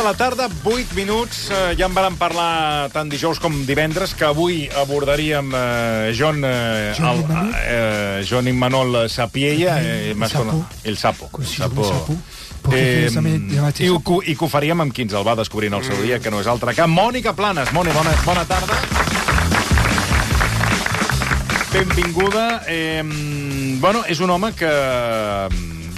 de la tarda, 8 minuts. Eh, ja en vàrem parlar tant dijous com divendres, que avui abordaríem eh, John, eh, John el, Imanol? eh, John Imanol Sapiella, eh, El sapo. el sapo. El si un sapo. Eh, i, ho, I que ho faríem amb qui ens el va descobrint al seu dia, que no és altre que Mònica Planes. Mònica, bona, bona tarda. Benvinguda. Eh, bueno, és un home que...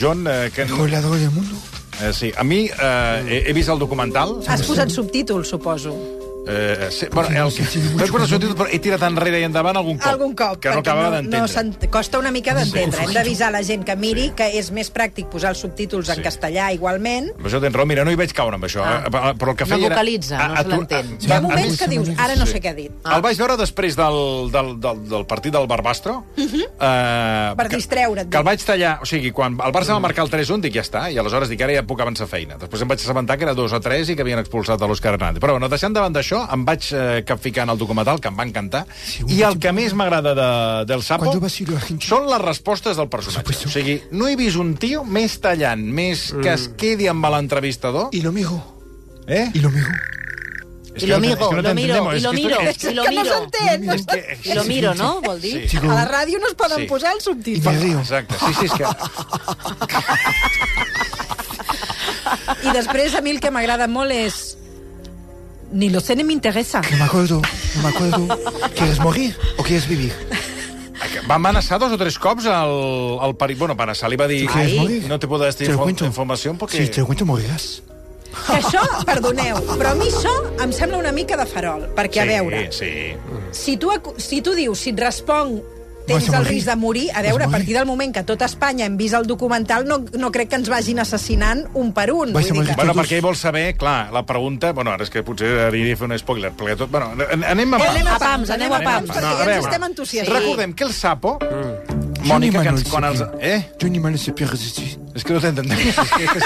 John, eh, que... El goleador del mundo. Eh, sí, a mi eh, he, he vist el documental. Has posat subtítols, suposo. Eh, sí, bueno, el que... T'has posat subtítols, però he tirat enrere i endavant algun cop. Algun cop. Que no acabava no d'entendre. s'ent- costa una mica d'entendre. Hem d'avisar la gent que miri que és més pràctic posar els subtítols Sí. en castellà igualment. Per això tens raó, mira, no hi veig caure amb això. Ah. eh, Però el que No feia vocalitza, era... no se l'entén. Hi ha moments que dius, ara no sé què ha dit. Ah. El vaig veure després del, del, del, del partit del Barbastro. Uh -huh. uh, Per distreure't, Que el vaig tallar... O sigui, quan el Barça va marcar el 3-1, dic, ja està, i aleshores dic, ara ja puc avançar feina. Després em vaig assabentar que era 2 a 3 i que havien expulsat a l'Òscar Hernández. Però bueno, deixant davant d'això, em vaig eh, capficar en el documental, que em va encantar, Sí, i el que més m'agrada de, del Sapo són les respostes del personatge. O sigui, no he vist un tio més tallant, més que es quedi amb l'entrevistador... Y lo miro. Eh? Y lo miro. És I que lo no miro, és que no lo miro, t'entendemos, i és lo que esto- miro, i lo que no miro. s'entén. És que... I lo miro, no? Vol dir? Sí. A la ràdio no es poden Sí. posar els Y subtítols. río. Exacte, sí, sí, és que... I després a mi el que m'agrada molt és... Ni lo sé ni m'interessa. No me acuerdo. No me acuerdo. ¿Quieres morir o quieres vivir? Va amenaçar dos o tres cops al, al peri... Bueno, amenaçar, li va dir... ¿Tú quieres morir? No te puedo dar Te info- cuento. informació perquè... Si te lo cuento, morirás. Que això, perdoneu, però a mi això em sembla una mica de farol, perquè, a veure, Sí, si tu, si tu dius, si et responc tens el morir. risc de morir, a veure, a partir del moment que tot Espanya hem vist el documental, no, no crec que ens vagin assassinant un per un. Vull dir que... Bueno, perquè ell vol saber, clar, la pregunta... Bueno, ara és que potser aniria a fer un spoiler, perquè tot... Bueno, an- anem a... Anem a A pams, anem a pams. perquè No, a ja ens veure. estem entusiasmant. Recordem que el sapo... Johnny Mònica, que ens, quan els... Eh? Johnny Manuel Cepeda resistir. És que no t'entenem. És que, és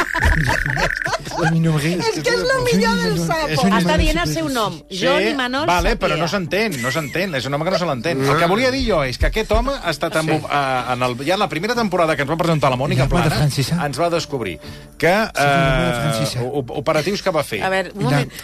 A no me És que és el millor del És sapo. Està dient el seu nom. Johnny Manol vale, Sapia. però no s'entén, no s'entén, és un home que no se l'entén. El que volia dir jo és que aquest home ha estat en, sí. en el, ja en la primera temporada que ens va presentar la Mònica I la Plana, ens va descobrir que la eh, o- operatius que va fer. A ver, un Y la- momento.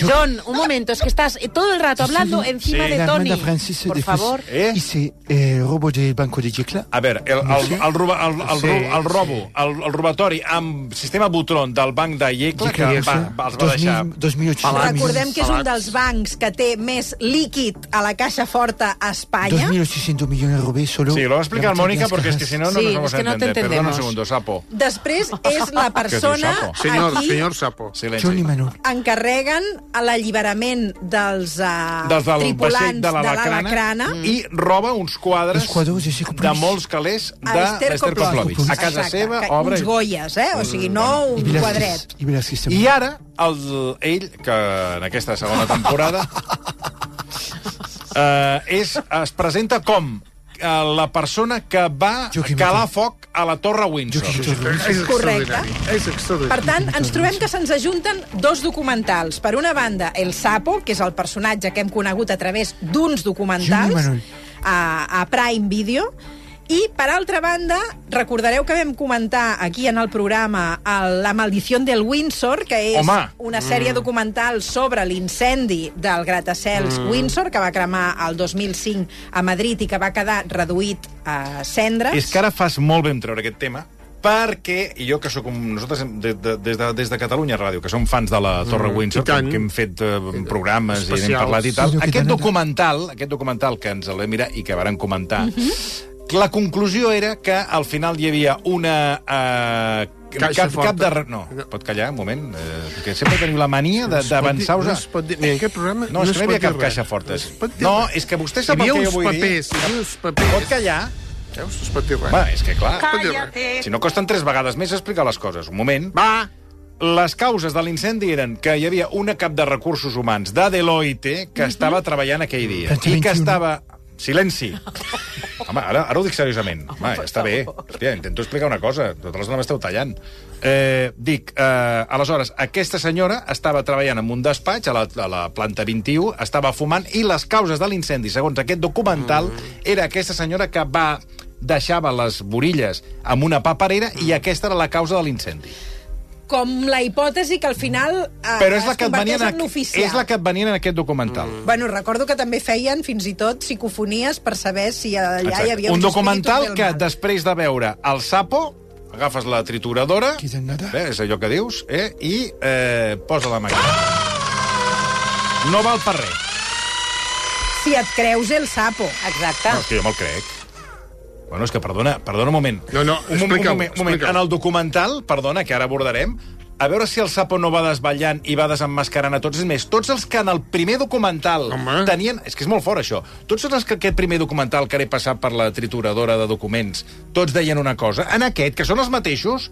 John, un momento, es que estás todo el rato hablando encima Sí. de La Tony. francesa Por de favor. Eh? Hice el robo del banco de Yecla. A veure, el, el, el, roba, el, el, Sí. el, el robo, el, el robatori amb sistema Butron del banc de Yecla, que va, va, els va deixar... 2.800 Recordem que és un dels bancs que té més líquid a la caixa forta a Espanya. 2.800 millones robé solo. Sí, lo va a explicar Mónica porque es que si no, no Sí, nos vamos es que a no te entender. Perdona un segundo, sapo. Després és la persona sapo? Señor, aquí señor Sapo. Silenci. Johnny Manuel. encarreguen a l'alliberament dels, uh, Dels del tripulants de l'Alacrana l'Alacrana. i roba uns quadres quadres de de molts calés de l'Ester Koplovich. Koplovich. A casa Exacte, seva, obra... Uns goies, eh? O sigui, no I un Velázquez. quadret. I Velázquez també. I ara, el, ell, que en aquesta segona temporada eh, és, es presenta com eh, la persona que va Joaquim calar foc a la Torre Windsor. És Correcte. És extraordinari. Per tant, ens trobem que se'ns ajunten dos documentals. Per una banda, El Sapo, que és el personatge que hem conegut a través d'uns documentals a, a Prime Video, i, per altra banda, recordareu que vam comentar aquí en el programa el, La maldició del Windsor, que és Home! una sèrie documental sobre l'incendi del gratacels Windsor, que va cremar el 2005 a Madrid i que va quedar reduït a cendres. És que ara fas molt bé en treure aquest tema, perquè, i jo que sóc un... Nosaltres, hem- de, de, des, de, des de Catalunya Ràdio, que som fans de la Torre Mm, Windsor, i que, que hem fet eh, programes i Especials. n'hem parlat i tal, Sí, aquest documental, aquest documental que ens el vam mirar i que varen comentar, la conclusió era que al final hi havia una... Eh, Caixa cap, cap de... re- No, pot callar un moment, eh, perquè sempre teniu la mania de- d'avançar-vos... No a- es pot dir... Ni en aquest programa No, és que no hi es havia cap res. caixa forta. No, res. és que vostè sap el que jo vull papers, dir. hi havia uns papers. Pot callar? Veus? Es pot dir res. Va, és que clar... Si no costen tres vegades més explicar les coses. Un moment. Va! Les causes de l'incendi eren que hi havia una cap de recursos humans de Deloitte que estava treballant aquell dia. I que 21. estava... Silenci. Home, ara, ara ho dic seriosament. Home, ja està bé. Hòstia, intento explicar una cosa. Totes no m'esteu tallant. Eh, dic, eh, aleshores, aquesta senyora estava treballant en un despatx a la, a la planta 21, estava fumant, i les causes de l'incendi, segons aquest documental, era aquesta senyora que va deixava les borilles amb una paperera i aquesta era la causa de l'incendi. Com la hipòtesi que al final eh, Però és la que et converteix en, en és la que et venia en aquest documental. Mm. Bueno, recordo que també feien fins i tot psicofonies per saber si allà hi havia Un documental que després de veure el sapo, agafes la trituradora, nada? eh, és allò que dius, eh, i eh, posa la màquina. No val per res. Si et creus el sapo. Exacte. No, és que jo me'l crec. Bueno, és que perdona, perdona un moment. No, no, un, un, moment, un moment. En el documental, perdona, que ara abordarem, a veure si el sapo no va desvetllant i va desenmascarant a tots. És més, tots els que en el primer documental Home. tenien... És que és molt fort, això. Tots els que aquest primer documental que he passat per la trituradora de documents, tots deien una cosa. En aquest, que són els mateixos,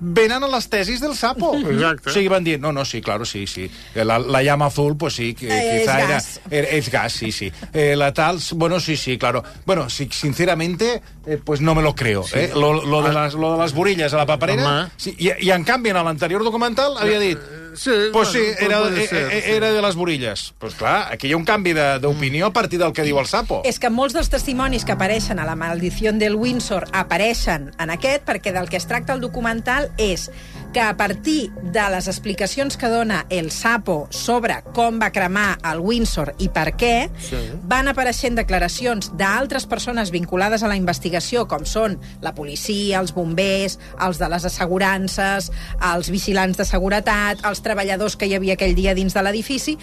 venen a les tesis del sapo. Exacte. O sigui, van dir, no, no, sí, claro, sí, sí. La, la llama azul, pues sí, que, Eh, quizá es era, gas. era- es gas, sí, sí. Eh, la tal, bueno, sí, sí, claro. Bueno, sí, sinceramente, eh, pues no me lo creo. Eh? Lo, lo, de las, lo de las burillas a la paperera... Home. Sí, i, I en canvi, en l'anterior documental havia dit... Sí, Pues sí, bueno, era, puede eh, ser, eh, sí. era de les burilles. Pues clar, aquí hi ha un canvi de- d'opinió a partir del que diu el sapo. És que molts dels testimonis que apareixen a la maldició del Windsor apareixen en aquest perquè del que es tracta el documental és que a partir de les explicacions que dona el Sapo sobre com va cremar el Windsor i per què, sí. van apareixent declaracions d'altres persones vinculades a la investigació, com són la policia, els bombers, els de les assegurances, els vigilants de seguretat, els treballadors que hi havia aquell dia dins de l'edifici,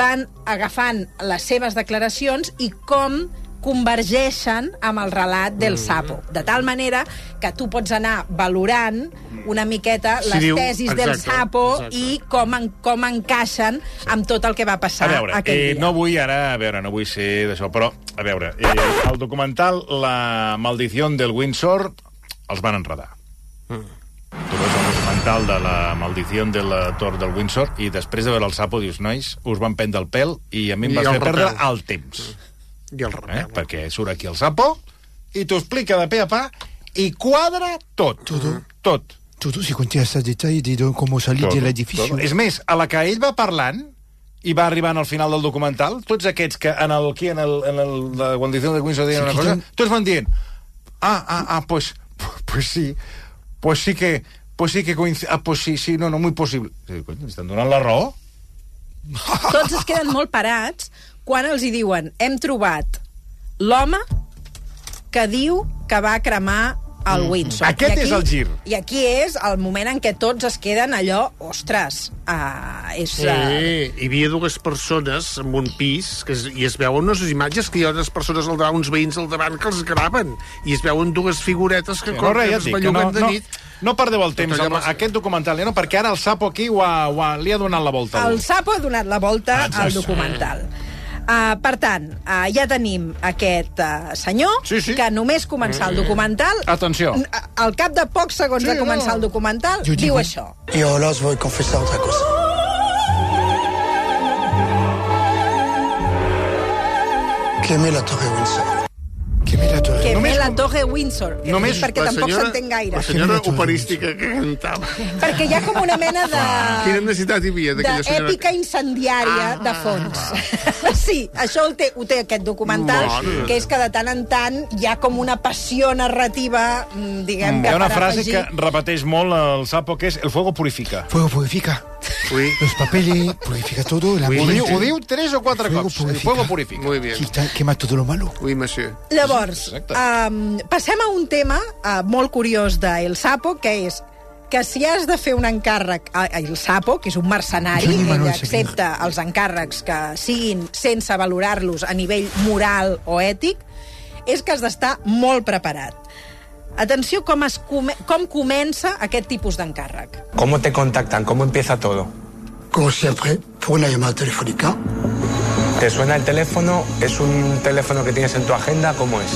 van agafant les seves declaracions i com convergeixen amb el relat del sapo. De tal manera que tu pots anar valorant una miqueta Si les diu- tesis del exacte, sapo exacte. i com, en, com encaixen amb tot el que va A passar veure, aquell eh, dia. no vull ara, a veure, no vull ser d'això, però, a veure, eh, el documental La maldició del Windsor els van enredar. Mm. Tu veus el documental de la maldició de la Tor del Windsor i després de veure el sapo dius, nois, us van prendre el pèl i a mi em I vas fer perdre el temps. I el Eh? repel. Perquè surt aquí el sapo i t'ho explica de pe a pa i quadra tot. Todo. Tot. Todo si conté hasta detalle de cómo salir Tot, del edificio. tot. És més, a la que ell va parlant i va arribant al final del documental, tots aquests que en el, aquí en, el, en el, la condició de Windsor deien Sí, una cosa, estan- tots van dient, ah, ah, ah, pues, pues sí, pues sí que, pues sí que coincide, ah, pues sí, sí, no, no, muy posible. Sí, cony, estan donant la raó? Tots es queden molt parats quan els hi diuen hem trobat l'home que diu que va cremar el Windsor. Mm. Aquest I és el gir. I aquí és el moment en què tots es queden allò, ostres, uh, és... Sí, Uh, hi havia dues persones en un pis que es, i es veuen unes imatges que hi ha unes persones al davant, uns veïns al davant que els graven i es veuen dues figuretes que, No, com res, que ja es que no, belluguen de no, nit. no perdeu el temps amb aquest documental, eh, no? perquè ara el sapo aquí ho ha, ho ha, li ha donat la volta. el Sapo ha donat la volta Exacte. al documental. Uh, per tant, uh, ja tenim aquest uh, senyor Sí, sí. que només començar el documental... Atenció. Al cap de pocs segons Sí, de començar no. el documental, Jo diu això. Y ahora os voy a confesar otra cosa. Quemé la Torre Windsor. Que mira todo. Que Només ve la Torre Windsor, que Només perquè La tampoc senyora- s'entén gaire. La senyora operística que cantava. Perquè hi ha com una mena de... Quina necessitat hi havia d'aquella senyora? d'èpica incendiària Ah, de fons. sí, això ho té, ho té aquest documental, Mare. que és que de tant en tant hi ha com una passió narrativa, mm, diguem Hi que ha una frase afegir... que repeteix molt el sapo, que és el fuego purifica. Fuego purifica. Ui, Los papeles purifica todo. El Ui, Ho diu, ho diu tres o quatre Fuego cops. El purifica. fuego purifica. muy bien. Quita, quema todo lo malo. Oui, monsieur. Llavors, um, passem a un tema uh, molt curiós d'El Sapo, que és que si has de fer un encàrrec a El Sapo, que és un mercenari, ell Manuel accepta els encàrrecs que siguin sense valorar-los a nivell moral o ètic, és que has d'estar molt preparat. Atenció com, es come com comença aquest tipus d'encàrrec. ¿Cómo te contactan? ¿Cómo empieza todo? Como siempre, por una llamada telefónica. ¿Te suena el teléfono? ¿Es un teléfono que tienes en tu agenda? ¿Cómo es?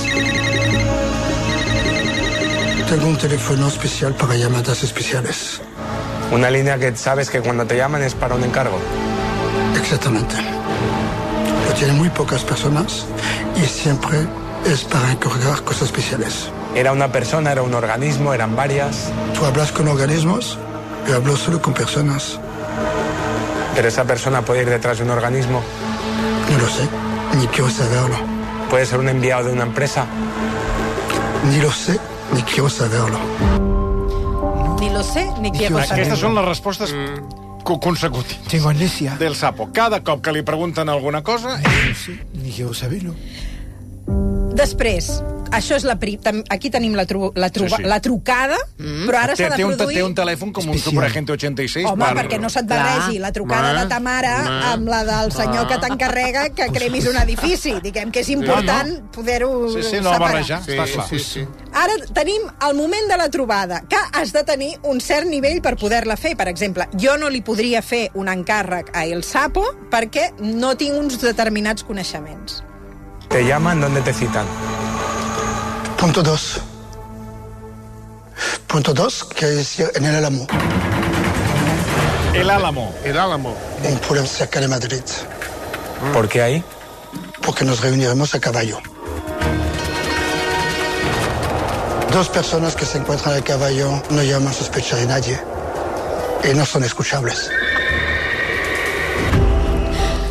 Tengo un teléfono especial para llamadas especiales. Una línea que sabes que cuando te llaman es para un encargo. Exactamente. Lo tienen muy pocas personas y siempre es para encargar cosas especiales. ¿Era una persona? ¿Era un organismo? ¿Eran varias? Tú hablas con organismos, yo hablo solo con personas. ¿Pero esa persona puede ir detrás de un organismo? No lo sé, ni quiero saberlo. ¿Puede ser un enviado de una empresa? Ni lo sé, ni quiero saberlo. Ni lo sé ni quiero Aquestes saber. Aquestes són les respostes co- consecutives Tengo amnesia. del sapo. Cada cop que li pregunten alguna cosa... No sé, ni quiero saberlo. Després, això és la pri... aquí tenim la, tru... la, truba... Sí, sí. la trucada, Mm. però ara s'ha de té, un, produir... té un telèfon com un. Superagente 86 Home, per... perquè no se't Clar. barregi la trucada Ma, de ta mare ma, amb la del senyor que t'encarrega que cremis un edifici. Diguem que és important poder-ho Sí, sí, no separar. barrejar, Sí, està clar. sí, sí. Ara tenim el moment de la trobada, que has de tenir un cert nivell per poder-la fer. Per exemple, jo no li podria fer un encàrrec a El Sapo perquè no tinc uns determinats coneixements. Te llaman, ¿dónde te citan? Punto dos. Punto dos, quiere decir en el Álamo, El Álamo. El Álamo. un pueblo cerca de Madrid, ¿Por qué ahí? porque nos reuniremos a caballo. Dos personas que se encuentran a caballo no llaman sospecha de nadie y no son escuchables.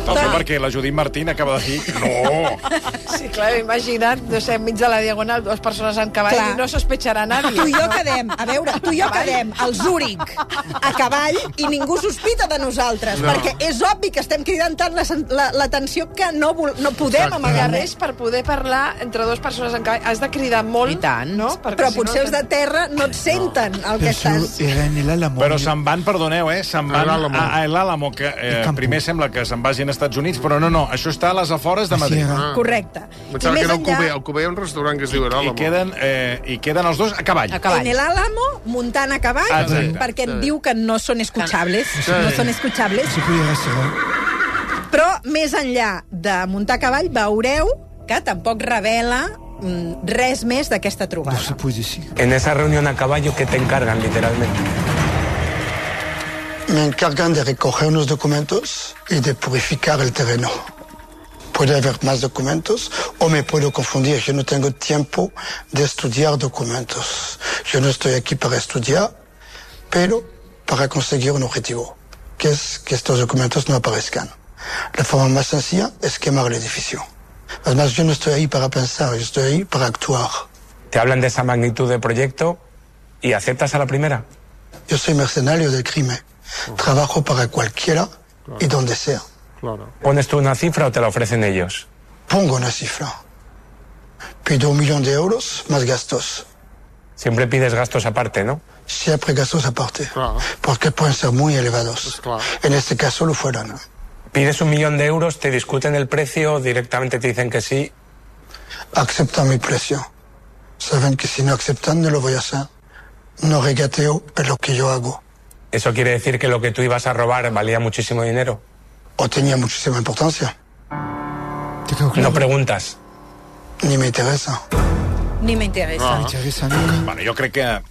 Fet perquè la Judit Martín acaba de dir no. Sí, clar, imagina't, no sé, enmig de la diagonal, dues persones en cavall Clar. i no sospecharà nadie. Tu i jo quedem, a veure, tu i jo quedem al Zúrich a cavall i ningú sospita de nosaltres, No. perquè és obvi que estem cridant tant l'atenció la, l'atenció que no, vol, no podem Exacte. A amagar més, per poder parlar entre dues persones en cavall, has de cridar molt, I tant. no? Perquè Però si potser no, els de terra no et senten el que Pero estàs... Però se'n van, perdoneu, eh? Se'n van A l'Àlamo. a, a que eh, primer sembla que se'n vagin als Estats Units, però no, no, això està a les afores de Así Madrid. era. Correcte. Em sembla que era el Cuber. El Cuber hi ha un restaurant que es diu I L'Álamo. queden, eh, I queden els dos a cavall. A cavall. En el Álamo, muntant a cavall, Exacte. perquè et diu que no són escuchables, no són escuchables, Se puede restaurar. però més enllà de muntar a cavall veureu que tampoc revela mm, res més d'aquesta No trobada. se puede decir. En esa reunión a caballo, ¿qué te encargan literalmente? Me encargan de recoger unos documentos y de purificar el terreno. Puede haber más documentos o me puedo confundir. Yo no tengo tiempo de estudiar documentos. Yo no estoy aquí para estudiar, pero para conseguir un objetivo, que es que estos documentos no aparezcan. La forma más sencilla es quemar el edificio. Además, yo no estoy ahí para pensar, yo estoy ahí para actuar. Te hablan de esa magnitud de proyecto y aceptas a la primera. Yo soy mercenario del crimen. Trabajo para cualquiera y donde sea. Claro. ¿Pones tú una cifra o te la ofrecen ellos? Pongo una cifra. Pido un millón de euros más gastos. Siempre pides gastos aparte, ¿no? Siempre gastos aparte. Claro. Porque pueden ser muy elevados. Pues claro. En este caso lo fueron. Pides un millón de euros, te discuten el precio, directamente te dicen que sí. Aceptan mi precio. Saben que si no aceptan no lo voy a hacer. No regateo en lo que yo hago. ¿Eso quiere decir que lo que tú ibas a robar valía muchísimo dinero? O tenía muchísima importancia. Te quedó claro. No preguntas. Ni me interesa. Ni m'interessa. Me interesa nunca. Bueno, jo crec que... A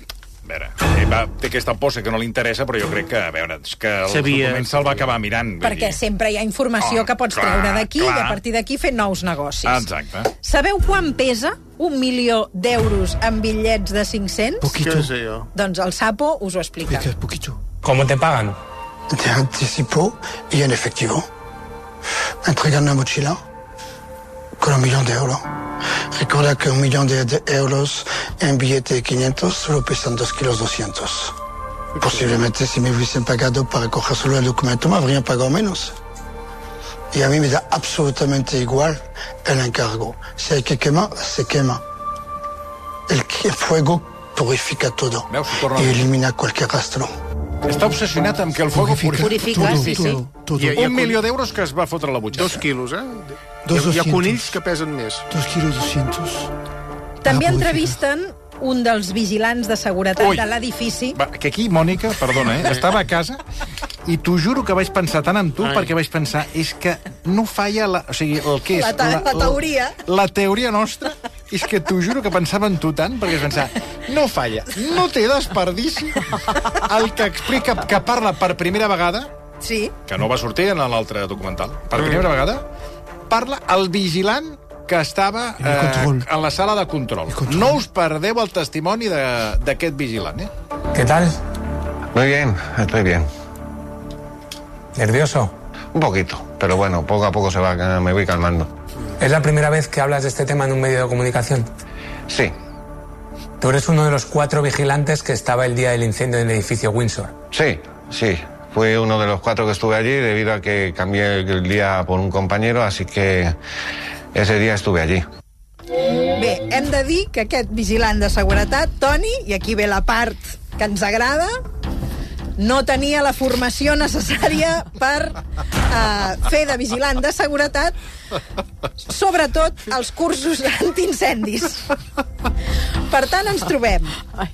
veure, ell va, té aquesta posa que no li interessa, però jo crec que, a veure, és que el Sabia. document se'l va acabar mirant. Perquè dir. sempre hi ha informació Oh, que pots clar, treure d'aquí i a partir d'aquí fer nous negocis. Exacte. Sabeu quan pesa un milió d'euros en bitllets de 500? Poquito. Què sé jo? Doncs el Sapo us ho explica. Poquito. ¿Cómo te pagan? De anticipo y en efectivo. Entregan una mochila con un millón de euros. Recuerda que un millón de, de euros en billete de 500 solo pesan 2 kilos 200. Posiblemente si me hubiesen pagado para coger solo el documento me habrían pagado menos. Y a mí me da absolutamente igual el encargo. Si hay que quemar, se quema. El fuego purifica todo y elimina cualquier rastro. Està obsessionat amb que el fuego purifica. Purifica, todo, sí, sí. todo, todo. I- i- Un milió d'euros que es va fotre a la butxaca. Dos quilos, eh? Dos hi, ha, hi ha 200. conills que pesen més. Dos kilos doscientos. També Ah, entrevisten un dels vigilants de seguretat Ui. de l'edifici. Que aquí, Mònica, perdona, eh, estava a casa i t'ho juro que vaig pensar tant en tu Ai. perquè vaig pensar, és que no falla la, o sigui, el que és... La te- la teoria. La, la teoria nostra és que t'ho juro que pensava en tu tant perquè vaig pensar, no falla, no té desperdici el que explica, que parla per primera vegada, Sí. que no va sortir en l'altre documental, per primera vegada, parla el vigilant que estava control. en la sala de control. No us perdeu el testimoni de- d'aquest vigilant, eh? ¿Qué tal? Muy bien, estoy bien. ¿Nervioso? Un poquito, pero bueno, poco a poco se va, me voy calmando. ¿Es la primera vez que hablas de este tema en un medio de comunicación? Sí, Tú eres uno de los cuatro vigilantes que estaba el día del incendio en el edificio Windsor. Sí, sí. Fui uno de los cuatro que estuve allí debido a que cambié el día por un compañero, así que ese día estuve allí. Bé, hem de dir que aquest vigilant de seguretat, Toni, i aquí ve la part que ens agrada, no tenia la formació necessària per uh, fer de vigilant de seguretat, sobretot els cursos antiincendis. Per tant, ens trobem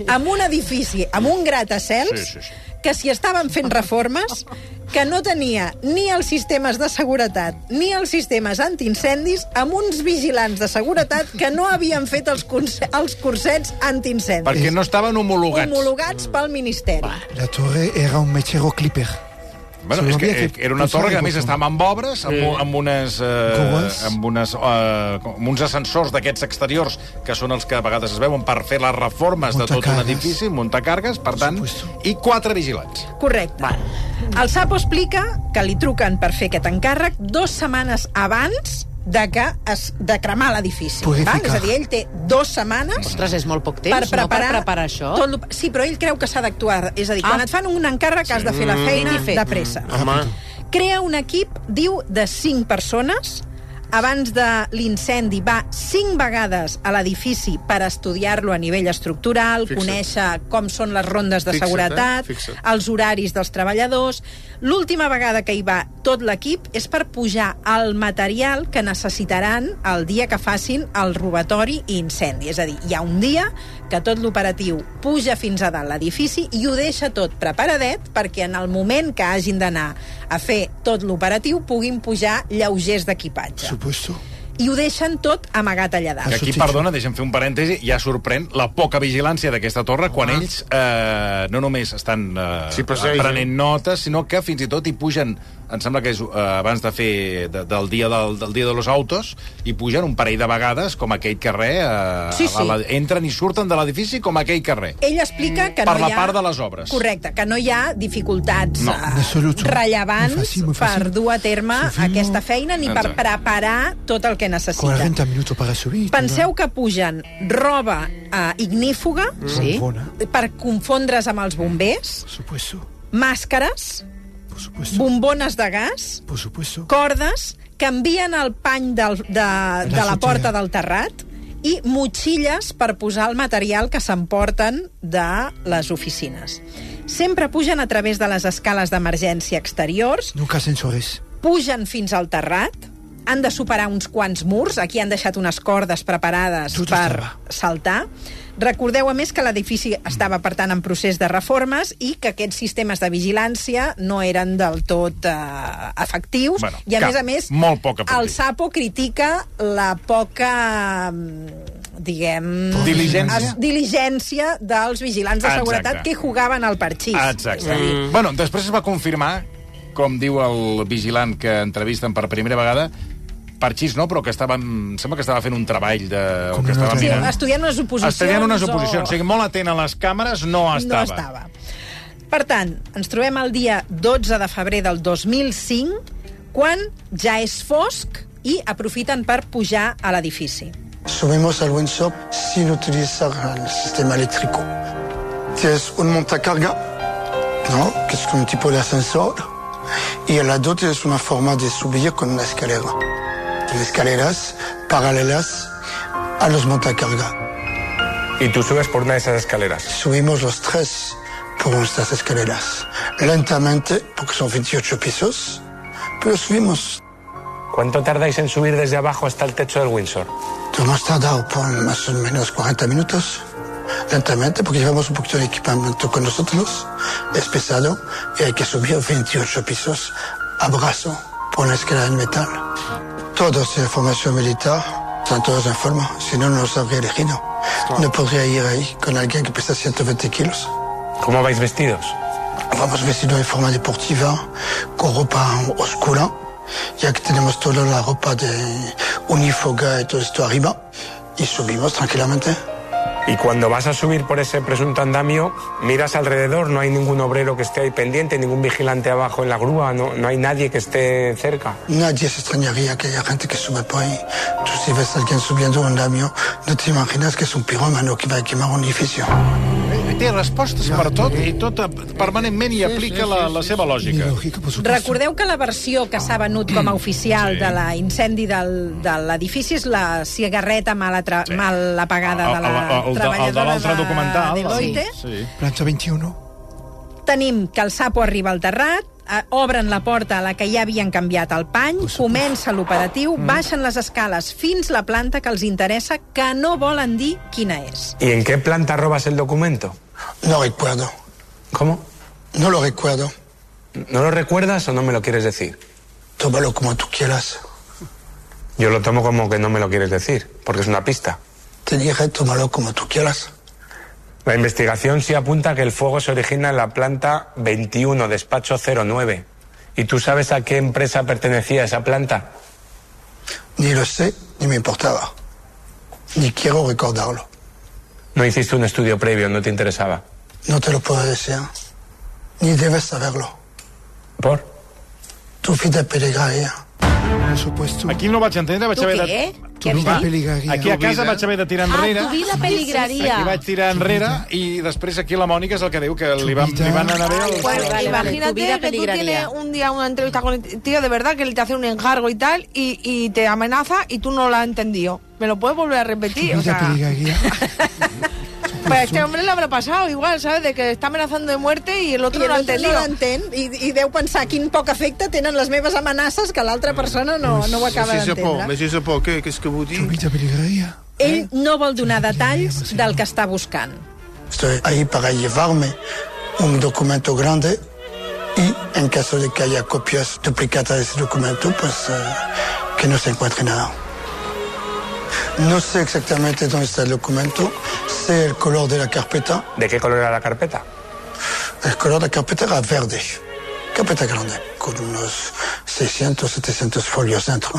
amb un edifici, amb un gratacels, Sí, sí, sí. Que s'hi estaven fent reformes, que no tenia ni els sistemes de seguretat ni els sistemes antiincendis, amb uns vigilants de seguretat que no havien fet els, els cursets antiincendis. Perquè no estaven homologats. Homologats pel Ministeri. La torre era un mechero clipper. Bueno, és que que era una torre que a més estava amb obres, amb, Sí. amb, unes, eh, amb, unes, eh, amb uns ascensors d'aquests exteriors, que són els que a vegades es veuen per fer les reformes de tot un edifici, muntacargues, per tant, supuesto. i quatre vigilants. Correcte. El Sapo explica que li truquen per fer aquest encàrrec dues setmanes abans de que es, de cremar l'edifici. Val? És a dir, ell té dues setmanes Ostres, és molt poc temps, per preparar, no, per preparar això. Tot lo... Sí, però ell creu que s'ha d'actuar. És a dir, Ah. quan et fan un encàrrec has de fer la feina Ben fet. de pressa. Home, Crea un equip, diu, de 5 persones. Abans de l'incendi va cinc vegades a l'edifici per estudiar-lo a nivell estructural, Fixa't. conèixer com són les rondes de Fixa't, seguretat, eh? Fixa't. els horaris dels treballadors. L'última vegada que hi va tot l'equip és per pujar el material que necessitaran el dia que facin el robatori i incendi. És a dir, hi ha un dia que tot l'operatiu puja fins a dalt l'edifici i ho deixa tot preparadet perquè en el moment que hagin d'anar a fer tot l'operatiu puguin pujar lleugers d'equipatge. Supuesto. I ho deixen tot amagat allà dalt. aquí, perdona, deixa'm fer un parèntesi, ja sorprèn la poca vigilància d'aquesta torre quan ells eh, no només estan eh, Sí, prenent notes, sinó que fins i tot hi pugen, em sembla que és eh, abans de fer de, del, dia del, del dia de los autos, hi pugen un parell de vegades com aquell carrer, eh, Sí, sí. a la, entren i surten de l'edifici com aquell carrer. Ell explica que Per no la hi ha... part de les obres. Correcte, que no hi ha dificultats No, eh, rellevants Muy fàcil, muy fàcil. per dur a terme Subimos. aquesta feina ni per preparar tot el que necessita. 40 minutos para subir. Penseu que pugen roba eh, ignífuga Sí? Bombona, per confondre's amb els bombers, supuesto. màscares, Por supuesto. bombones de gas, Por supuesto. cordes, canvien el pany del, de, de la porta del terrat i motxilles per posar el material que s'emporten de les oficines. Sempre pugen a través de les escales d'emergència exteriors, Nunca ascensores. pugen fins al terrat, han de superar uns quants murs, aquí han deixat unes cordes preparades Tot per estava. saltar. Recordeu, a més, que l'edifici estava, per tant, en procés de reformes i que aquests sistemes de vigilància no eren del tot eh, efectius. Bueno, I, a cap, més a més, molt poc el Sapo critica la poca, diguem... Diligència? es- diligència dels vigilants de Exacte. seguretat que jugaven al parxís. Exacte. Mm. Bueno, després es va confirmar, com diu el vigilant que entrevisten per primera vegada, Parxís no, però que estava, em sembla que estava fent un treball de... o Com que estava Sí, mirant. estudiant unes oposicions. Estudiant unes o- oposicions. O sigui, molt atent a les càmeres no estava. No estava. Per tant, ens trobem el dia 12 de febrer del 2005, quan ja és fosc i aprofiten per pujar a l'edifici. Subimos al Windsor sin utilizar el sistema eléctrico. Tienes un montacarga, ¿no? que es un tipo de ascensor, y al lado tienes una forma de subir con una escalera. Tienes escaleras paralelas a los montacarga. Y tú subes por una de esas escaleras. Subimos los tres por estas escaleras. Lentamente, porque son 28 pisos, pero subimos. ¿Cuánto tardáis en subir desde abajo hasta el techo del Windsor? Hemos tardado por más o menos 40 minutos, lentamente, porque llevamos un poquito de equipamiento con nosotros. Es pesado y hay que subir 28 pisos a brazo por una escalera en metal. Todos de formación militar, están todos en forma, si no, no los habría elegido. No podría ir ahí con alguien que pesa 120 kilos. ¿Cómo vais vestidos? Vamos vestidos en forma deportiva, con ropa oscura, ya que tenemos toda la ropa de unifoga y todo esto arriba, y subimos tranquilamente. Y cuando vas a subir por ese presunto andamio, miras alrededor, no hay ningún obrero que esté ahí pendiente, ningún vigilante abajo en la grúa, no, no hay nadie que esté cerca. Nadie se extrañaría que haya gente que sube por ahí. Tú si ves a alguien subiendo un andamio, no te imaginas que es un pirómano que va a quemar un edificio. Té respostes per tot i tot permanentment hi aplica la, la seva lògica. Recordeu que la versió que s'ha venut com a oficial Sí. de l'incendi del, de l'edifici és la cigarreta mal, atra, Sí. mal apagada de la El- el- el de- el de treballadora l'altre documental. de Deloitte. Sí. Plancha 21. Tenim que el sapo arriba al terrat, obren la porta a la que ja havien canviat el pany, comença l'operatiu, Mm. baixen les escales fins la planta que els interessa, que no volen dir quina és. ¿Y en qué planta robas el documento? No recuerdo. ¿Cómo? No lo recuerdo. ¿No lo recuerdas o no me lo quieres decir? Tómalo como tú quieras. Yo lo tomo como que no me lo quieres decir, porque es una pista. Te dije, tómalo como tú quieras. La investigación sí apunta que el fuego se origina en la planta 21, despacho 09. ¿Y tú sabes a qué empresa pertenecía esa planta? Ni lo sé, ni me importaba. Ni quiero recordarlo. No hiciste un estudio previo, no te interesaba. No te lo puedo decir. Ni debes saberlo. ¿Por? Tu vida peligraría. Supuesto. Aquí no vaig entendre, vaig Tu haver què? de... Tu fa? peligraría. Aquí a casa vaig haver de tirar Ah, enrere. tu vida peligraria. Aquí vaig tirar enrere i després aquí la Mònica és el que diu que li van, li van anar bé els... Pues Vale, tu imagínate que tú tienes un día una entrevista con el tío de verdad que él te hace un encargo y tal y, y te amenaza y tú no lo has entendido. ¿Me lo puedes volver a Tu repetir? O vida sea, peligraría. pues a este hombre le habrá pasado igual, ¿sabes? De que está amenazando de muerte y el otro I no lo ha l'altre no l'entén i, i deu pensar quin poc efecte tenen les meves amenaces que l'altra persona no, no ho acaba pas, d'entendre. mais c'est pas, que- qu'est-ce que vous Tu dites vida peligraría. Ell no vol donar detalls del que està buscant. Estoy ahí para llevarme un documento grande y en caso de que haya copias duplicadas de ese documento, pues eh, que no se encuentre nada. No sé exactamente dónde está el documento, sé el color de la carpeta. ¿De qué color era la carpeta? El color de la carpeta era verde, carpeta grande, con unos 600, 700 folios dentro.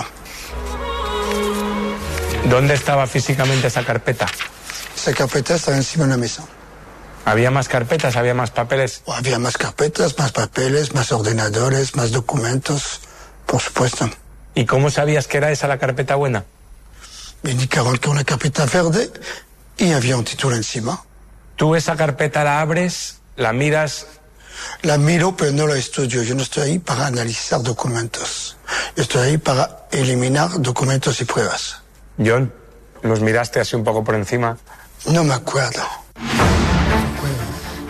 ¿Dónde estaba físicamente esa carpeta? Esa carpeta estaba encima de una mesa. ¿Había más carpetas? ¿Había más papeles? O había más carpetas, más papeles, más ordenadores, más documentos, por supuesto. ¿Y cómo sabías que era esa la carpeta buena? Me indicaron que una carpeta verde y había un título encima. Tú esa carpeta la abres, la miras La miro, pero no la estudio. Yo no estoy ahí para analizar documentos. Yo estoy ahí para eliminar documentos y pruebas. John, los miraste así un poco por encima. No me acuerdo.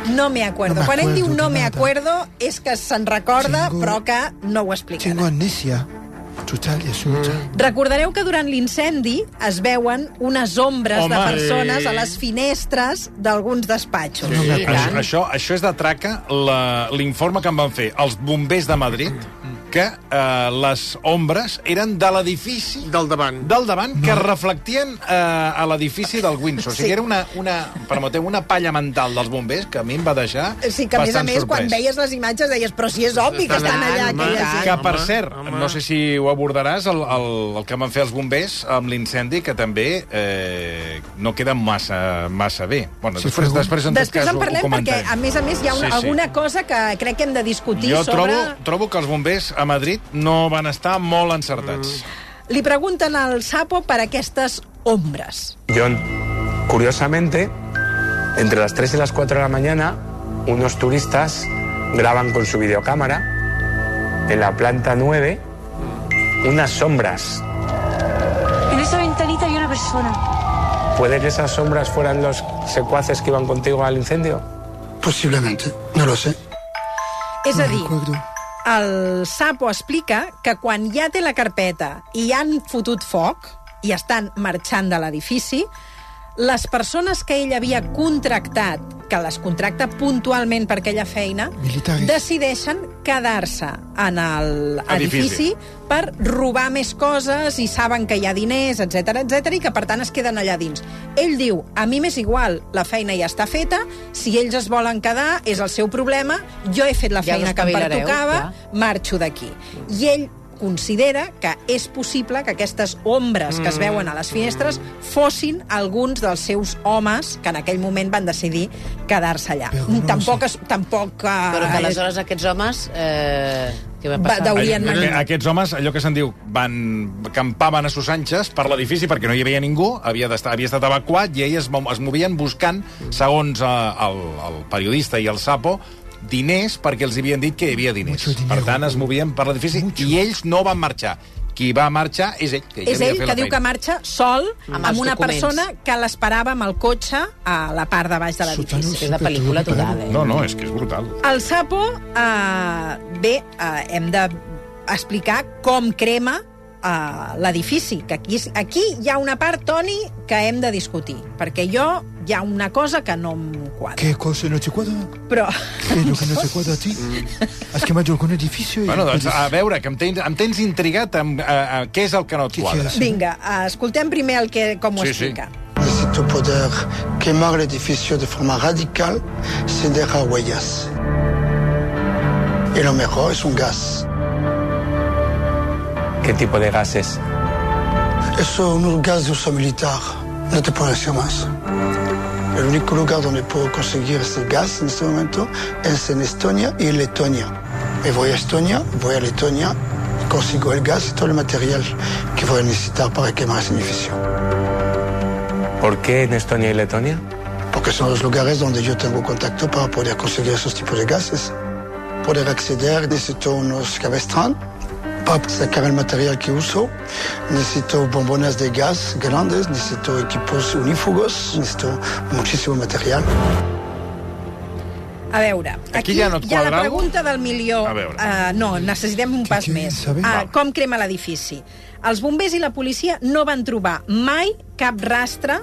No me acuerdo. No me Quan ell diu no me acuerdo és que se'n recorda, Tengo- però que no ho explicarà. Tengo amnesia. Total y absoluta. Recordareu que durant l'incendi es veuen unes ombres Home, de persones sí. a les finestres d'alguns despatxos. No me Això, això, això és de traca la- l'informe que em van fer els bombers de Madrid que eh, les ombres eren de l'edifici Del davant. del davant que reflectien eh, a l'edifici del Windsor. O sigui, Sí. era una, una, permeteu, una palla mental dels bombers que a mi em va deixar Sí, que a més a més, quan veies les imatges deies però si és obvi que estan allà home, aquella home. gent. Que, per Home, cert, home. no sé si ho abordaràs, el, el, el que van fer els bombers amb l'incendi, que també eh, no queda massa, massa bé. Bueno, Sí, després, després, en Després cas, en ho- parlem ho perquè, comentarem. a més a més, hi ha una, Sí, sí. alguna cosa que crec que hem de discutir Jo sobre... trobo, trobo que els bombers a Madrid no van estar molt encertats. Li pregunten al Sapo per aquestes ombres. John, curiosamente, entre las 3 y las 4 de la mañana, unos turistas graban con su videocámara en la planta 9 unas sombras. En esa ventanita hay una persona. ¿Puede que esas sombras fueran los secuaces que iban contigo al incendio? Posiblemente, no lo sé. És a dir. El Sapo explica que quan ja té la carpeta i han fotut foc i estan marxant de l'edifici, les persones que ell havia contractat, que les contracta puntualment per aquella feina, Militares. decideixen quedar-se en l'edifici Edifici. per robar més coses i saben que hi ha diners, etc etc i que per tant es queden allà dins. Ell diu, a mi m'és igual, la feina ja està feta, si ells es volen quedar és el seu problema, jo he fet la Ja feina que em pertocava, ja. marxo d'aquí. I ell considera que és possible que aquestes ombres que es veuen a les finestres fossin alguns dels seus homes que en aquell moment van decidir quedar-se allà. Però no tampoc, es, tampoc... eh, Però que aleshores aquests homes... Eh, què va Va, passar? Aqu- mantenir. Aquests homes, allò que se'n diu, van campaven a sus anxes per l'edifici perquè no hi havia ningú, havia, d'estar, havia estat evacuat i ells es, es movien buscant, segons eh, el, el periodista i el sapo, diners perquè els havien dit que hi havia diners. Dinero. Per tant, es movien per l'edifici i ells no van marxar. Qui va marxar és ell, que És ell que diu que marxa sol Amb amb, els una documents. persona que l'esperava amb el cotxe a la part de baix de l'edifici. És de pel·lícula total, eh? No, no, és que és brutal. El sapo, eh, bé, eh, hem d'explicar com crema eh, l'edifici. Que aquí, aquí hi ha una part, Toni, que hem de discutir. Perquè jo hi ha una cosa que no em quadra. ¿Qué cosa no te cuadra? Però ¿Qué es lo que no te cuadra a ti? ¿Has quemado algún edificio? y Bueno, doncs, a veure, que em tens, em tens intrigat amb uh, què és el que no et Què quadra. vinga, escoltem primer el que, com ho Sí, sí. explica. Necesito poder quemar el edificio de forma radical sin dejar huellas. Y lo mejor es un gas. ¿Qué tipo de gases? Es un gas de uso militar. No te puedo decir más. El único lugar donde puedo conseguir ese gas en este momento es en Estonia y Letonia. Me voy a Estonia, voy a Letonia, consigo el gas y todo el material que voy a necesitar para quemar ese edificio. ¿Por qué en Estonia y Letonia? Porque son los lugares donde yo tengo contacto para poder conseguir esos tipos de gases. Poder acceder necesito unos cabestran para sacar el material que uso. Necesito bombonas de gas grandes, necesito equipos unífugos, necesito muchísimo material. A veure, Aquí aquí, ja no hi ha la pregunta del milió. A veure. Uh, no, necessitem un pas més. saber? Uh, com crema l'edifici? Els bombers i la policia no van trobar mai cap rastre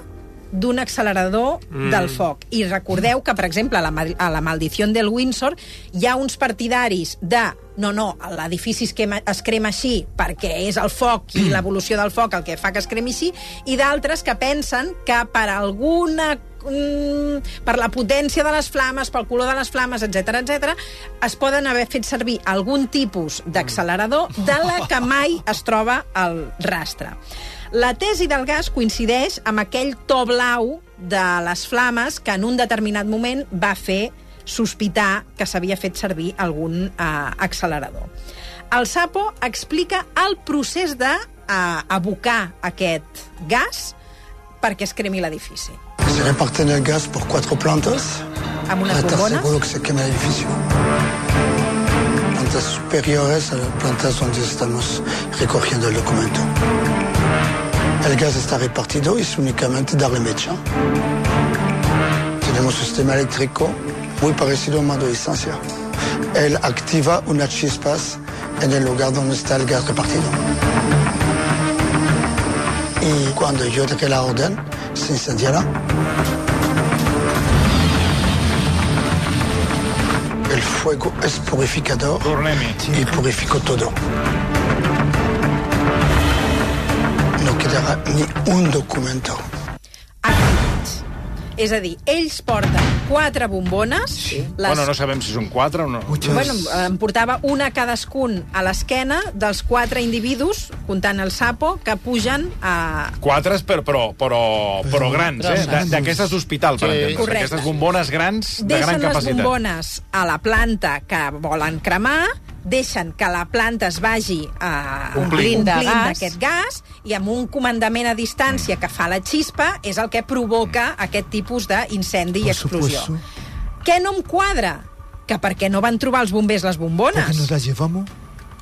d'un accelerador mm. del foc. I recordeu que, per exemple, a la, a la maldició del Windsor hi ha uns partidaris de no, no, l'edifici es, es crema així perquè és el foc i l'evolució del foc el que fa que es cremi així, i d'altres que pensen que per alguna mm, per la potència de les flames, pel color de les flames, etc etc, es poden haver fet servir algun tipus d'accelerador de la que mai es troba el rastre. La tesi del gas coincideix amb aquell to blau de les flames que en un determinat moment va fer sospitar que s'havia fet servir algun eh, accelerador. El Sapo explica el procés de eh, abocar aquest gas perquè es cremi l'edifici. Se reparten el gas por cuatro plantas Amb unes para estar bombones. seguro que se quema el edificio. Plantas superiores a las plantas donde estamos recogiendo el documento. El gas está repartido es únicamente darle mecha. Tenemos un sistema eléctrico muy parecido a un mando de distancia. Él activa unas chispas en el lugar donde está el gas repartido. Y cuando yo dejé la orden, se incendiará. El fuego es purificador y purificó todo. Ni un documento. Activats. És a dir, ells porten quatre bombones. Sí. Les... Bueno, no sabem si són quatre o no. Muchas. Bueno, em portava una cadascun a l'esquena dels quatre individus, comptant el sapo, que pugen a... Quatre, però, però, però, però grans, eh? D'aquestes d'hospital, per Sí. entendre. Correcte. Aquestes bombones grans, de gran Deixen les capacitat. bombones a la planta que volen cremar, deixen que la planta es vagi uh, Omplint de gas. d'aquest gas i amb un comandament a distància que fa la xispa és el que provoca aquest tipus d'incendi i explosió. supuesto. Què no em quadra? Que perquè no van trobar els bombers les Porque bombones? nos la llevamos,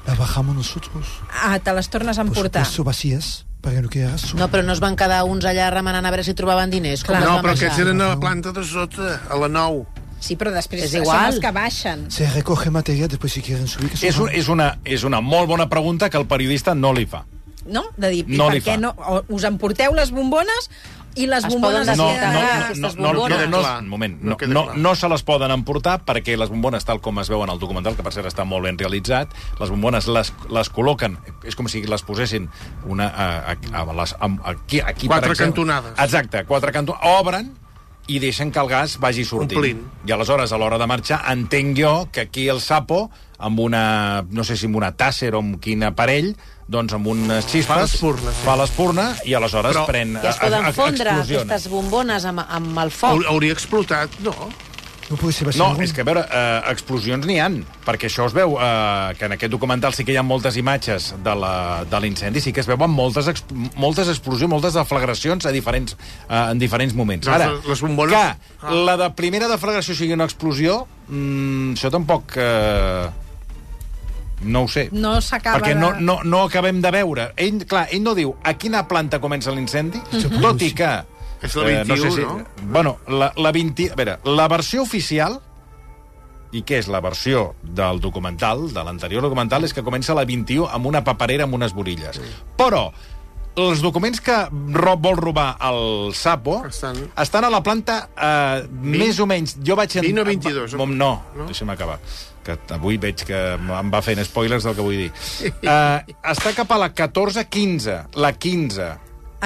la bajamos nosotros. Ah, te les tornes a Por emportar. supuesto, vacías, para que no rastro. No, però no es van quedar uns allà remenant a veure si trobaven diners. Clar. No, però aquests eren a la planta de sota, a la 9. Sí, però després És són igual. els que baixen. Se recoge material después si quieren subir. Que És, un, és, una, és una molt bona pregunta que el periodista no li fa. No? De dir, No per què fa. no? O us emporteu les bombones i les Es bombones es No, queden no, no, no, no, no, no, Clar, un moment, no no, no, no se les poden emportar perquè les bombones, tal com es veuen al documental, que per cert està molt ben realitzat, les bombones les, les col·loquen, és com si les posessin una, a, a, a, les, a, aquí, aquí Quatre per exemple. cantonades. Exacte, quatre cantonades. Obren i deixen que el gas vagi sortint. Omplint. I aleshores, a l'hora de marxar, entenc jo que aquí el sapo, amb una, no sé si amb una tàsser o amb quin aparell, doncs amb unes xispes... Fa l'espurna, sí. Fa l'espurna i aleshores Però- pren... I es poden a- a- fondre aquestes bombones amb, amb el foc. Haur- Hauria explotat, no? No ser No, és que, a veure, eh, explosions n'hi han, perquè això es veu, eh, que en aquest documental sí que hi ha moltes imatges de la- de l'incendi, sí que es veuen moltes, ex, moltes explosions, moltes deflagracions a diferents, eh, en diferents moments. Ara, les- les bombones- que Ah. la de primera deflagració sigui una explosió, mm, això tampoc... Eh, no ho sé. No s'acaba Perquè de... no, no, no acabem de veure. Ell, clar, ell no diu a quina planta comença l'incendi, tot i que... És la eh, 21, no? Bueno, la, la 20... A veure, la versió oficial, i què és la versió del documental, de l'anterior documental, és que comença a la 21 amb una paperera amb unes borilles. Però els documents que ro vol robar el Sapo Estan- estan a la planta eh, més o menys... Jo vaig... 20 o 22? No, no, No? deixa'm acabar que avui veig que em va fent spoilers del que vull dir. Uh, està cap a la 14-15, la 15.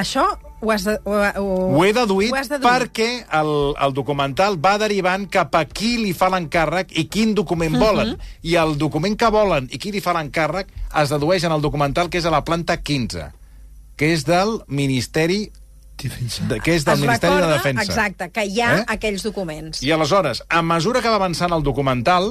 Això ho has de... Ho, ho, Ho he deduït ho has deduït. perquè el, el documental va derivant cap a qui li fa l'encàrrec i quin document volen. I el document que volen i qui li fa l'encàrrec es dedueix en el documental que és a la planta 15, que és del Ministeri Defensa. de, que és del es Ministeri recorda, de Defensa. exacte, que hi ha eh? aquells documents. I aleshores, a mesura que va avançant el documental,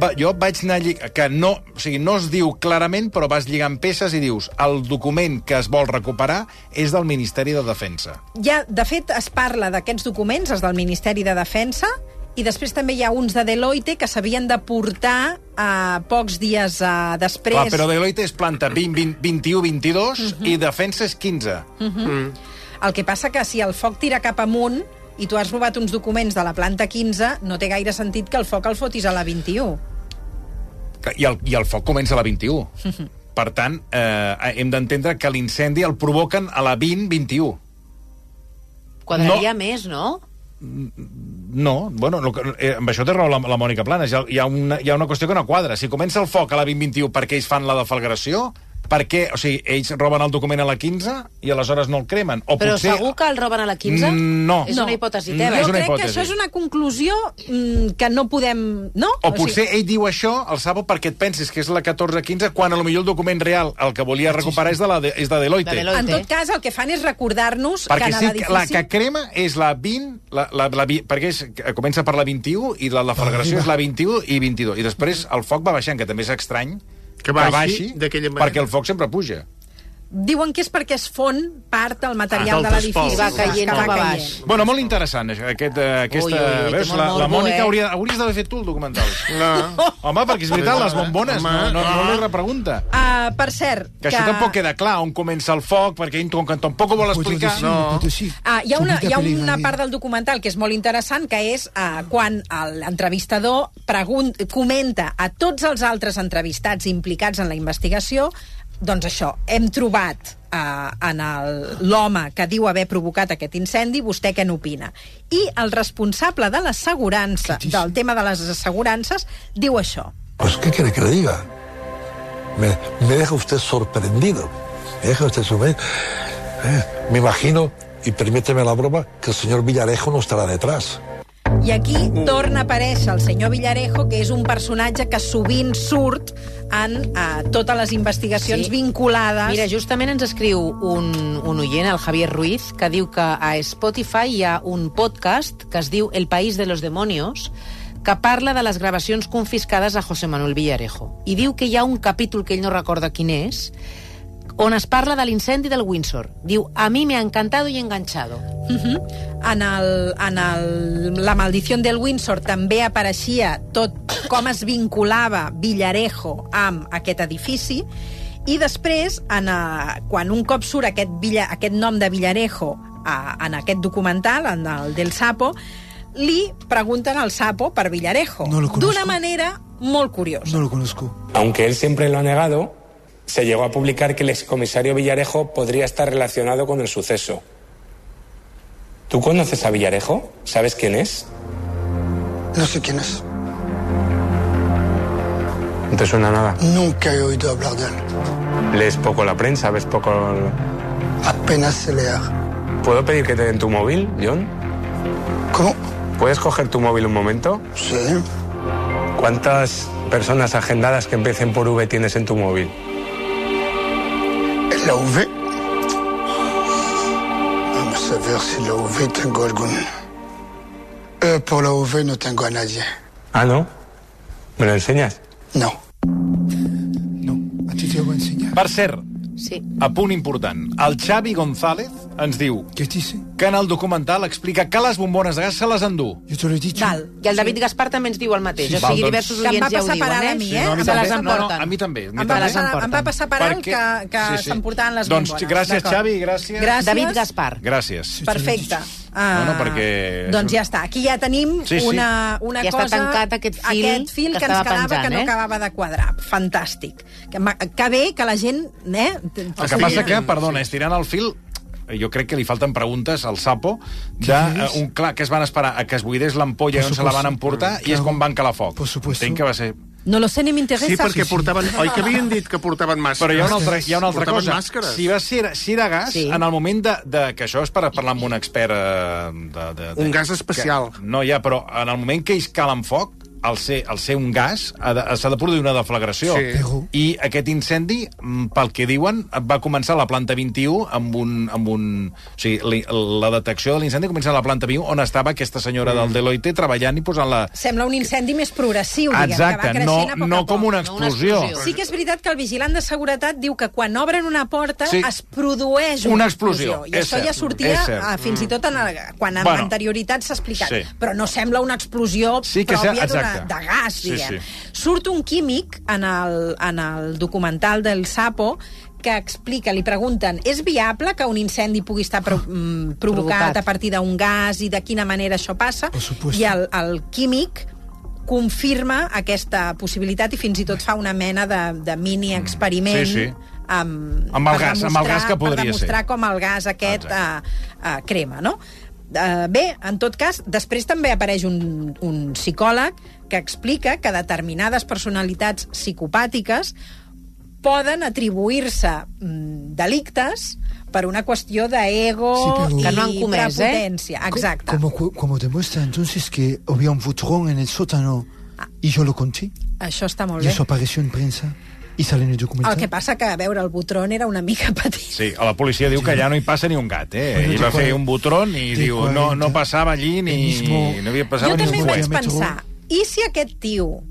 va, jo vaig anar llig... que no, o sigui, no es diu clarament, però vas lligant peces i dius el document que es vol recuperar és del Ministeri de Defensa. Ja, de fet, es parla d'aquests documents, els del Ministeri de Defensa, i després també hi ha uns de Deloitte que s'havien de portar uh, pocs dies uh, després. Clar, però Deloitte és planta 20, 20, 21, 22 i Defensa és 15. El que passa que si el foc tira cap amunt i tu has robat uns documents de la planta 15, no té gaire sentit que el foc el fotis a la 21. Que- I el, I el foc comença a la 21. Per tant, eh, hem d'entendre que l'incendi el provoquen a la 20-21. Quadraria més, no? No, bueno, lo que, eh, amb això té raó la, la Mònica Planes. Hi ha, hi, ha una, hi ha una qüestió que no quadra. Si comença el foc a la 2021 perquè ells fan la deflagració, per què? O sigui, ells roben el document a la 15 i aleshores no el cremen. O Però potser... segur que el roben a la 15? Mm, no. És No. una hipòtesi No, teva. és Jo una crec hipòtesi. que això és una conclusió mm, que no podem... No? O potser ell diu això, el Sabo, perquè et pensis que és la 14-15, quan a lo millor el document real, el que volia recuperar és de, la de, és de Deloitte. De Deloitte. En tot cas, el que fan és recordar-nos que sí, que la l'edifici... que crema és la 20, la, la, la, vi- perquè és, comença per la 21 i la deflagració és la 21 i 22. I després el foc va baixant, que també és estrany Que baixi d'aquella manera. perquè el foc sempre puja. Diuen que és perquè es fon part del Ah, material de del l'edifici. Va caient que cap a caient. baix. Bueno, molt interessant, això, aquest, eh, aquesta... Ui, ui, veus, la, la Mònica eh? hauria, hauries d'haver fet tu el documental. No. Home, perquè és veritat, les bombones, Home, no, no, no no. li repregunta. Uh, per cert... Que això tampoc queda clar on comença el foc, perquè ell com que tampoc ho vol explicar... No. Ah, hi ha, una, hi ha una part del documental que és molt interessant, que és uh, quan l'entrevistador comenta a tots els altres entrevistats implicats en la investigació doncs això, hem trobat uh, en l'home que diu haver provocat aquest incendi, vostè què n'opina? I el responsable de l'assegurança, del tema de les assegurances, diu això. Pues, ¿qué quiere que le diga? Me, me deja usted sorprendido. Me deja usted sorprendido. Eh, me imagino, y permíteme la broma, que el señor Villarejo no estará detrás. I aquí torna a aparèixer el senyor Villarejo, que és un personatge que sovint surt en uh, totes les investigacions Sí. vinculades... Mira, justament ens escriu un, un oient, el Javier Ruiz, que diu que a Spotify hi ha un podcast que es diu El País de los Demonios, que parla de les gravacions confiscades a José Manuel Villarejo. I diu que hi ha un capítol que ell no recorda quin és, on es parla de l'incendi del Windsor. Diu, a mi me ha encantado y enganchado. Uh -huh. En, el, en el, la maldició del Windsor també apareixia tot com es vinculava Villarejo amb aquest edifici i després, en, a, quan un cop surt aquest, Villa, aquest nom de Villarejo a, en aquest documental, en el del Sapo, li pregunten al Sapo per Villarejo. No. D'una manera molt curiosa. No lo conozco. Aunque él siempre lo ha negado, se llegó a publicar que el excomisario Villarejo podría estar relacionado con el suceso. ¿Tú conoces a Villarejo? ¿Sabes quién es? No sé quién es. No te suena nada. Nunca he oído hablar de él. Lees poco la prensa, ves poco... Apenas sé leer. ¿Puedo pedir que te den tu móvil, John? ¿Cómo? ¿Puedes coger tu móvil un momento? Sí. ¿Cuántas personas agendadas que empiecen por V tienes en tu móvil? ¿En la V? Vamos a ver si la V tengo algún... Eh, por la V no tengo a nadie. Ah, ¿no? ¿Me lo enseñas? No. A ti te lo voy a enseñar. Per cert, Sí. a punt important, el Xavi González ens diu ¿Qué dice? que en el documental explica que les bombones de gas se les endú. Yo te lo he dicho. Val. I el David Gaspar també ens diu el mateix. Sí, o sigui, val, doncs- diversos Que em va oients ja ho passar per diuen, ara eh? a mi, eh? No, a mi Se les també. No, no, emporten. a mi també. A mi Em va, també. passar, em va passar per alt Perquè- que, que sí, sí. s'emportaven les Doncs bombones. gràcies, D'acord. Xavi, gràcies. Gràcies. David Gaspar. Gràcies. Perfecte. No, no, Ah, perquè- Doncs ja està. Aquí ja tenim Sí, sí. una, una Ja està cosa... tancat aquest fil aquest fil que que, ens estava quedava penjant, que no eh? acabava de quadrar. Fantàstic. Que, ma- que bé que la gent... Eh, El que passa que, perdona, estirant el fil, jo crec que li falten preguntes al Sapo de eh, un clar que es van esperar a que es buidés l'ampolla Por on se la van emportar i és Claro. quan van calar foc. Por supuesto. Entenc que va ser... No lo sé ni m'interessa. Sí, perquè Sí, sí. portaven... Oi que havien dit que portaven màscares? Però hi ha una altra, hi ha una altra Portaven cosa. màscares. Si, va ser, si era gas, Sí. en el moment de, de... Que això és per parlar amb un expert... Eh, de, de, de, Un gas especial. Que, no, ja, però en el moment que ells calen foc, al ser, al ser un gas, ha de- s'ha de produir una deflagració. Sí. I aquest incendi, mm, pel que diuen, va començar a la planta 21 amb un... Amb un o sigui, li, la detecció de l'incendi comença a la planta 21 on estava aquesta senyora Mm. del Deloitte treballant i posant la... Sembla un incendi més progressiu, diguem, Exacte, que va no, creixent a poc no a poc. com una No una explosió. explosió. Sí que és veritat que el vigilant de seguretat diu que quan obren una porta Sí. es produeix una, Una explosió, I és això ja cert, sortia és cert. eh, fins i tot en el, quan amb Bueno, anterioritat s'ha explicat. sí. Però no sembla una explosió Sí que pròpia d'una- exacte. de gas, Sí, diguem. sí. Surt un químic en el, en el documental del Sapo que explica, li pregunten, és viable que un incendi pugui estar pro, mm, provocat, Provocat. a partir d'un gas i de quina manera això passa? I el, el químic confirma aquesta possibilitat i fins i tot fa una mena de, de mini-experiment Mm. Sí, sí. amb, Amb el gas- amb el gas que podria per demostrar ser. com el gas aquest uh, uh, crema, no? Uh, bé, en tot cas, després també apareix un, un psicòleg que explica que determinades personalitats psicopàtiques poden atribuir-se mm, delictes per una qüestió d'ego Sí, però- i Que no han comès, eh? Exacte. Como, como, como demuestra entonces que había un butrón en el sótano y yo lo conté. Això està molt Y bé. eso apareció en prensa y sale en el documental. El que passa que, a veure, el Botrón era una mica petit. Sí, a la policia diu que allà no hi passa ni un gat, eh? Bueno, Ell va fer un butron i diu no, no 40, passava allí ni... mismo- No havia passava Jo ni també un vaig fuet. diàmetre. pensar, i si aquest tio,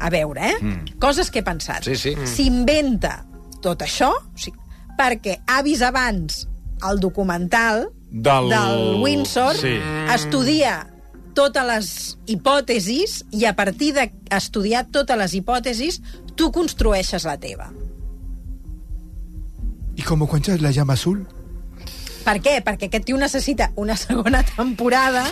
a veure, eh? Mm. Coses que he pensat. Sí, sí. S'inventa tot això, o sigui, perquè ha vist abans el documental Del- del Windsor, Sí. estudia totes les hipòtesis i a partir d'estudiar totes les hipòtesis tu construeixes la teva. ¿Y como cuentas la llama azul? Per què? Perquè aquest tio necessita una segona temporada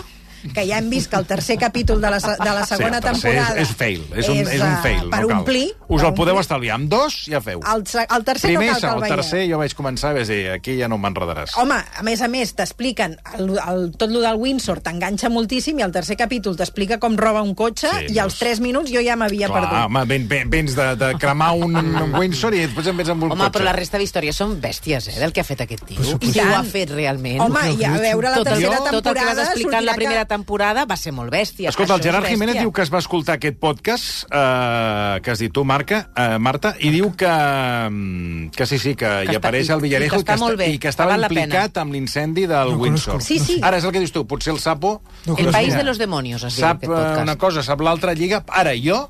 que ja hem vist que el tercer capítol de la, de la segona sí, temporada És, és fail, és un, és un eh, fail. per no cal. omplir. Us per el podeu omplir. estalviar. Amb dos ja feu. El, el tercer Primer, no cal que el el tercer jo vaig començar i vaig dir, aquí ja no m'enredaràs. Home, a més a més, t'expliquen el, el, tot lo del Windsor, t'enganxa moltíssim i el tercer capítol t'explica com roba un cotxe Sí, i als doncs- 3 minuts jo ja m'havia Clar, perdut. home, ven, ven, vens de, de cremar un, un Windsor i després em vens amb un Home, cotxe. però la resta d'històries són bèsties, eh, del que ha fet aquest tio. Per I supuesto. ho ha fet realment. Home, i a veure la tot, el, tercera tot el que temporada vas explicar en la primera temporada va ser molt bèstia. Escolta, el Gerard. Jiménez diu que es va escoltar aquest podcast eh, que has dit tu, Marca, eh, Marta, i diu que, mm, que sí, sí, que, hi està- apareix el i- i Villarejo que està bé, i que que estava val la pena. implicat amb l'incendi del No Windsor. Sí, sí. Ara és el que dius tu, potser el Sapo No El país de los demonios, es diu sap aquest eh, podcast. una cosa, sap l'altra lliga. Ara, jo,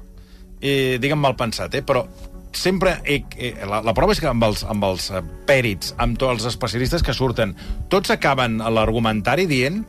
eh, digue'm mal pensat, eh, però sempre... He, eh, la, la prova és que amb els, amb els eh, pèrits, amb tots els especialistes que surten, tots acaben l'argumentari dient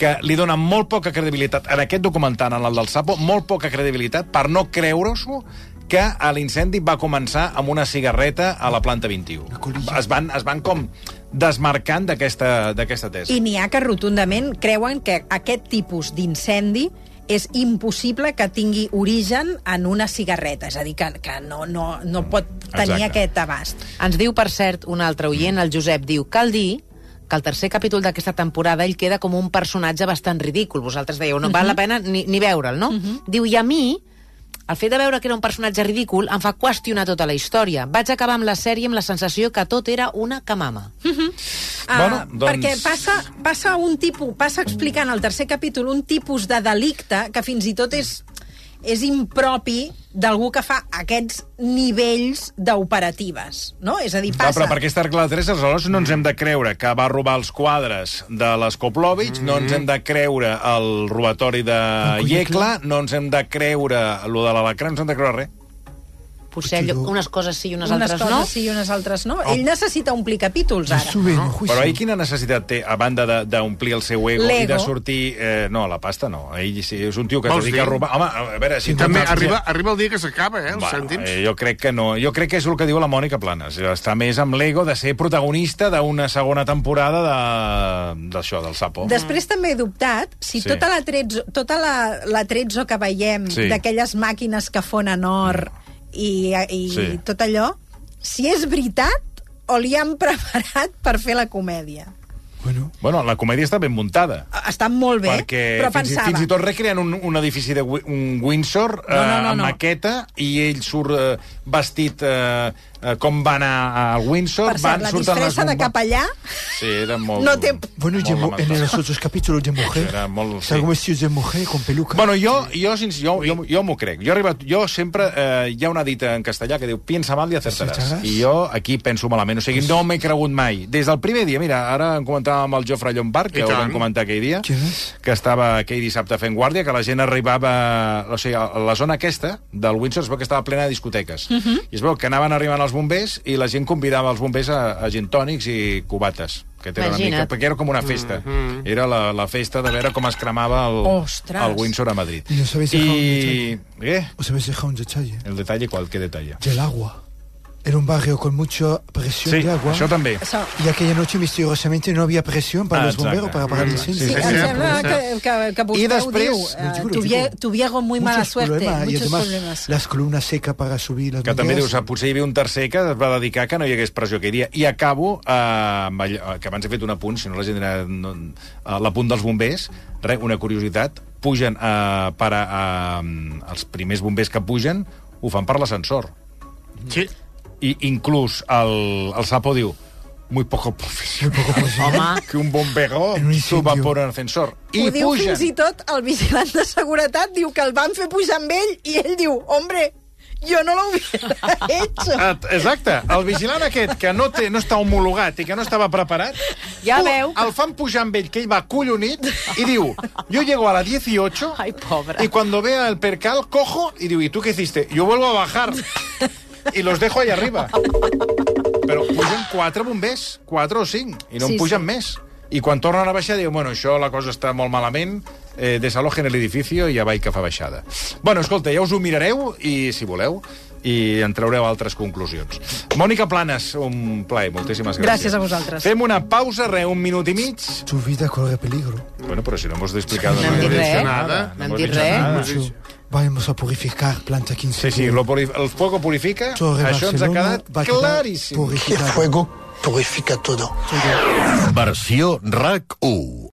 que li donen molt poca credibilitat, en aquest documental, en el del Sapo, molt poca credibilitat per no creure-s'ho que l'incendi va començar amb una cigarreta a la planta 21. Es van, es van com desmarcant d'aquesta d'aquesta tesi. I n'hi ha que rotundament creuen que aquest tipus d'incendi és impossible que tingui origen en una cigarreta, és a dir, que, que no, no, no pot tenir Exacte. aquest abast. Ens diu, per cert, un altre oient, el Josep, diu, cal dir que el tercer capítol d'aquesta temporada ell queda com un personatge bastant ridícul. Vosaltres dèieu, no val la pena ni, ni veure'l, no? Diu, i a mi El fet de veure que era un personatge ridícul em fa qüestionar tota la història. Vaig acabar amb la sèrie amb la sensació que tot era una camama. Ah, Bueno, doncs- Perquè passa, passa un tipus, passa explicant al tercer capítol un tipus de delicte que fins i tot és, és impropi d'algú que fa aquests nivells d'operatives, no? És a dir, Clar, passa... però per aquesta regla de tres, aleshores no ens hem de creure que va robar els quadres de l'Eskoplovich, no ens hem de creure el robatori de Yekla, no ens hem de creure lo de l'Alacrà, no ens hem de creure res. Potser allò, unes coses sí i unes, unes altres coses no. sí i unes altres no. Ell necessita omplir capítols, ara. Però ell quina necessitat té, a banda de- d'omplir el seu ego i de sortir... Eh, no, la pasta no. Ell sí, és un tio que es dedica a robar... Home, a veure, si... I també arriba, arriba el dia que s'acaba, eh, els Va, cèntims. eh, jo crec que no. Jo crec que és el que diu la Mònica Planes. Està més amb l'ego de ser protagonista d'una segona temporada de- d'això, del Sapo. Després també he dubtat si Sí. sí. tota la trezzo, tota la, la trezzo que veiem Sí. d'aquelles màquines que fonen or i, i Sí. tot allò, si és veritat o li han preparat per fer la comèdia. Bueno, la comèdia està ben muntada. Està molt bé, perquè però fins, i- pensava... fins i tot recreen un, un edifici de un Windsor No, no, no, eh, amb no. maqueta i ell surt eh, vestit eh, eh, com va anar al Windsor. Per cert, van, la surten les disfressa de capellà Sí, era molt... no té... Bueno, Molt en los otros capítulos de mujer, Era molt... salgo vestidos de mujer con peluca. Bueno, jo, jo, sinc- jo, jo, jo m'ho crec. Jo, arribat, jo sempre... Eh, hi ha una dita en castellà que diu piensa mal i acertaràs. I jo aquí penso malament. O sigui, no m'he cregut mai. Des del primer dia, mira, ara en comentàvem amb el Jofre Llombard, que I ho vam comentar aquell dia, que estava aquell dissabte fent guàrdia, que la gent arribava... O sigui, a la zona aquesta del Windsor es veu que estava plena de discoteques. Mhm. I es veu que anaven arribant els bombers i la gent convidava els bombers a, a gin tònics i cubates que era una mica, perquè era com una festa. Era la, la festa de veure com es cremava el, Ostres. el Windsor a Madrid. Y os habéis dejado un I... detalle. ¿Qué? Os habéis dejado un detalle. El detalle, ¿cuál? ¿Qué detalle? Del agua. Era un barrio con mucha presión Sí, de agua. també. Això... Y aquella noche misteriosamente no había presión para Ah, los bomberos exacte. para apagar el incendio. sí, Sí, sí, em sí. que, que, que vostè I ho després- diu. Lo eh, tuvie-. Tuvieron muy mala Muchos suerte. problemas, y muchos además problemas. las columnas secas para subir las Que també dius, ah, potser hi havia un tercer que es va dedicar que no hi hagués pressió aquell dia. I acabo, eh, amb allò, que abans he fet un apunt, si no la gent dirà... No, a l'apunt dels bombers, re, una curiositat, pugen eh, per a, a, els primers bombers que pugen, ho fan per l'ascensor. Sí. I inclús el, el Sapo diu muy poco profesional Home, que un bombero suba por un ascensor. Ho I diu pugen. fins i tot el vigilant de seguretat, diu que el van fer pujar amb ell i ell diu, hombre, jo no lo hubiera hecho. Exacte, el vigilant aquest que no, té, no està homologat i que no estava preparat, Ja veu. el fan pujar amb ell, que ell va collonit, i diu, yo llego a la 18 Ai, pobre. y cuando vea el percal, cojo y digo, ¿y tú qué hiciste? Yo vuelvo a bajar y los dejo ahí arriba. Però pugen quatre bombers, quatre o cinc, i no Sí, en pugen sí. més. I quan tornen a baixar diuen, bueno, això la cosa està molt malament, eh, desalojen l'edifici i ja vaig que fa baixada. Bueno, escolta, ja us ho mirareu, i si voleu, i en traureu altres conclusions. Mònica Planes, un plaer, moltíssimes gràcies. Gràcies a vosaltres. Fem una pausa, re, un minut i mig. Tu vida corre peligro. Bueno, però si no hemos explicado No hem dit res. nada. No hem dit res. Vamos a purificar planta 15. Sí, sí, lo puri- el fuego purifica, Torre això ens ha Barcelona quedat va claríssim. El purificada. fuego purifica todo. Versió RAC 1.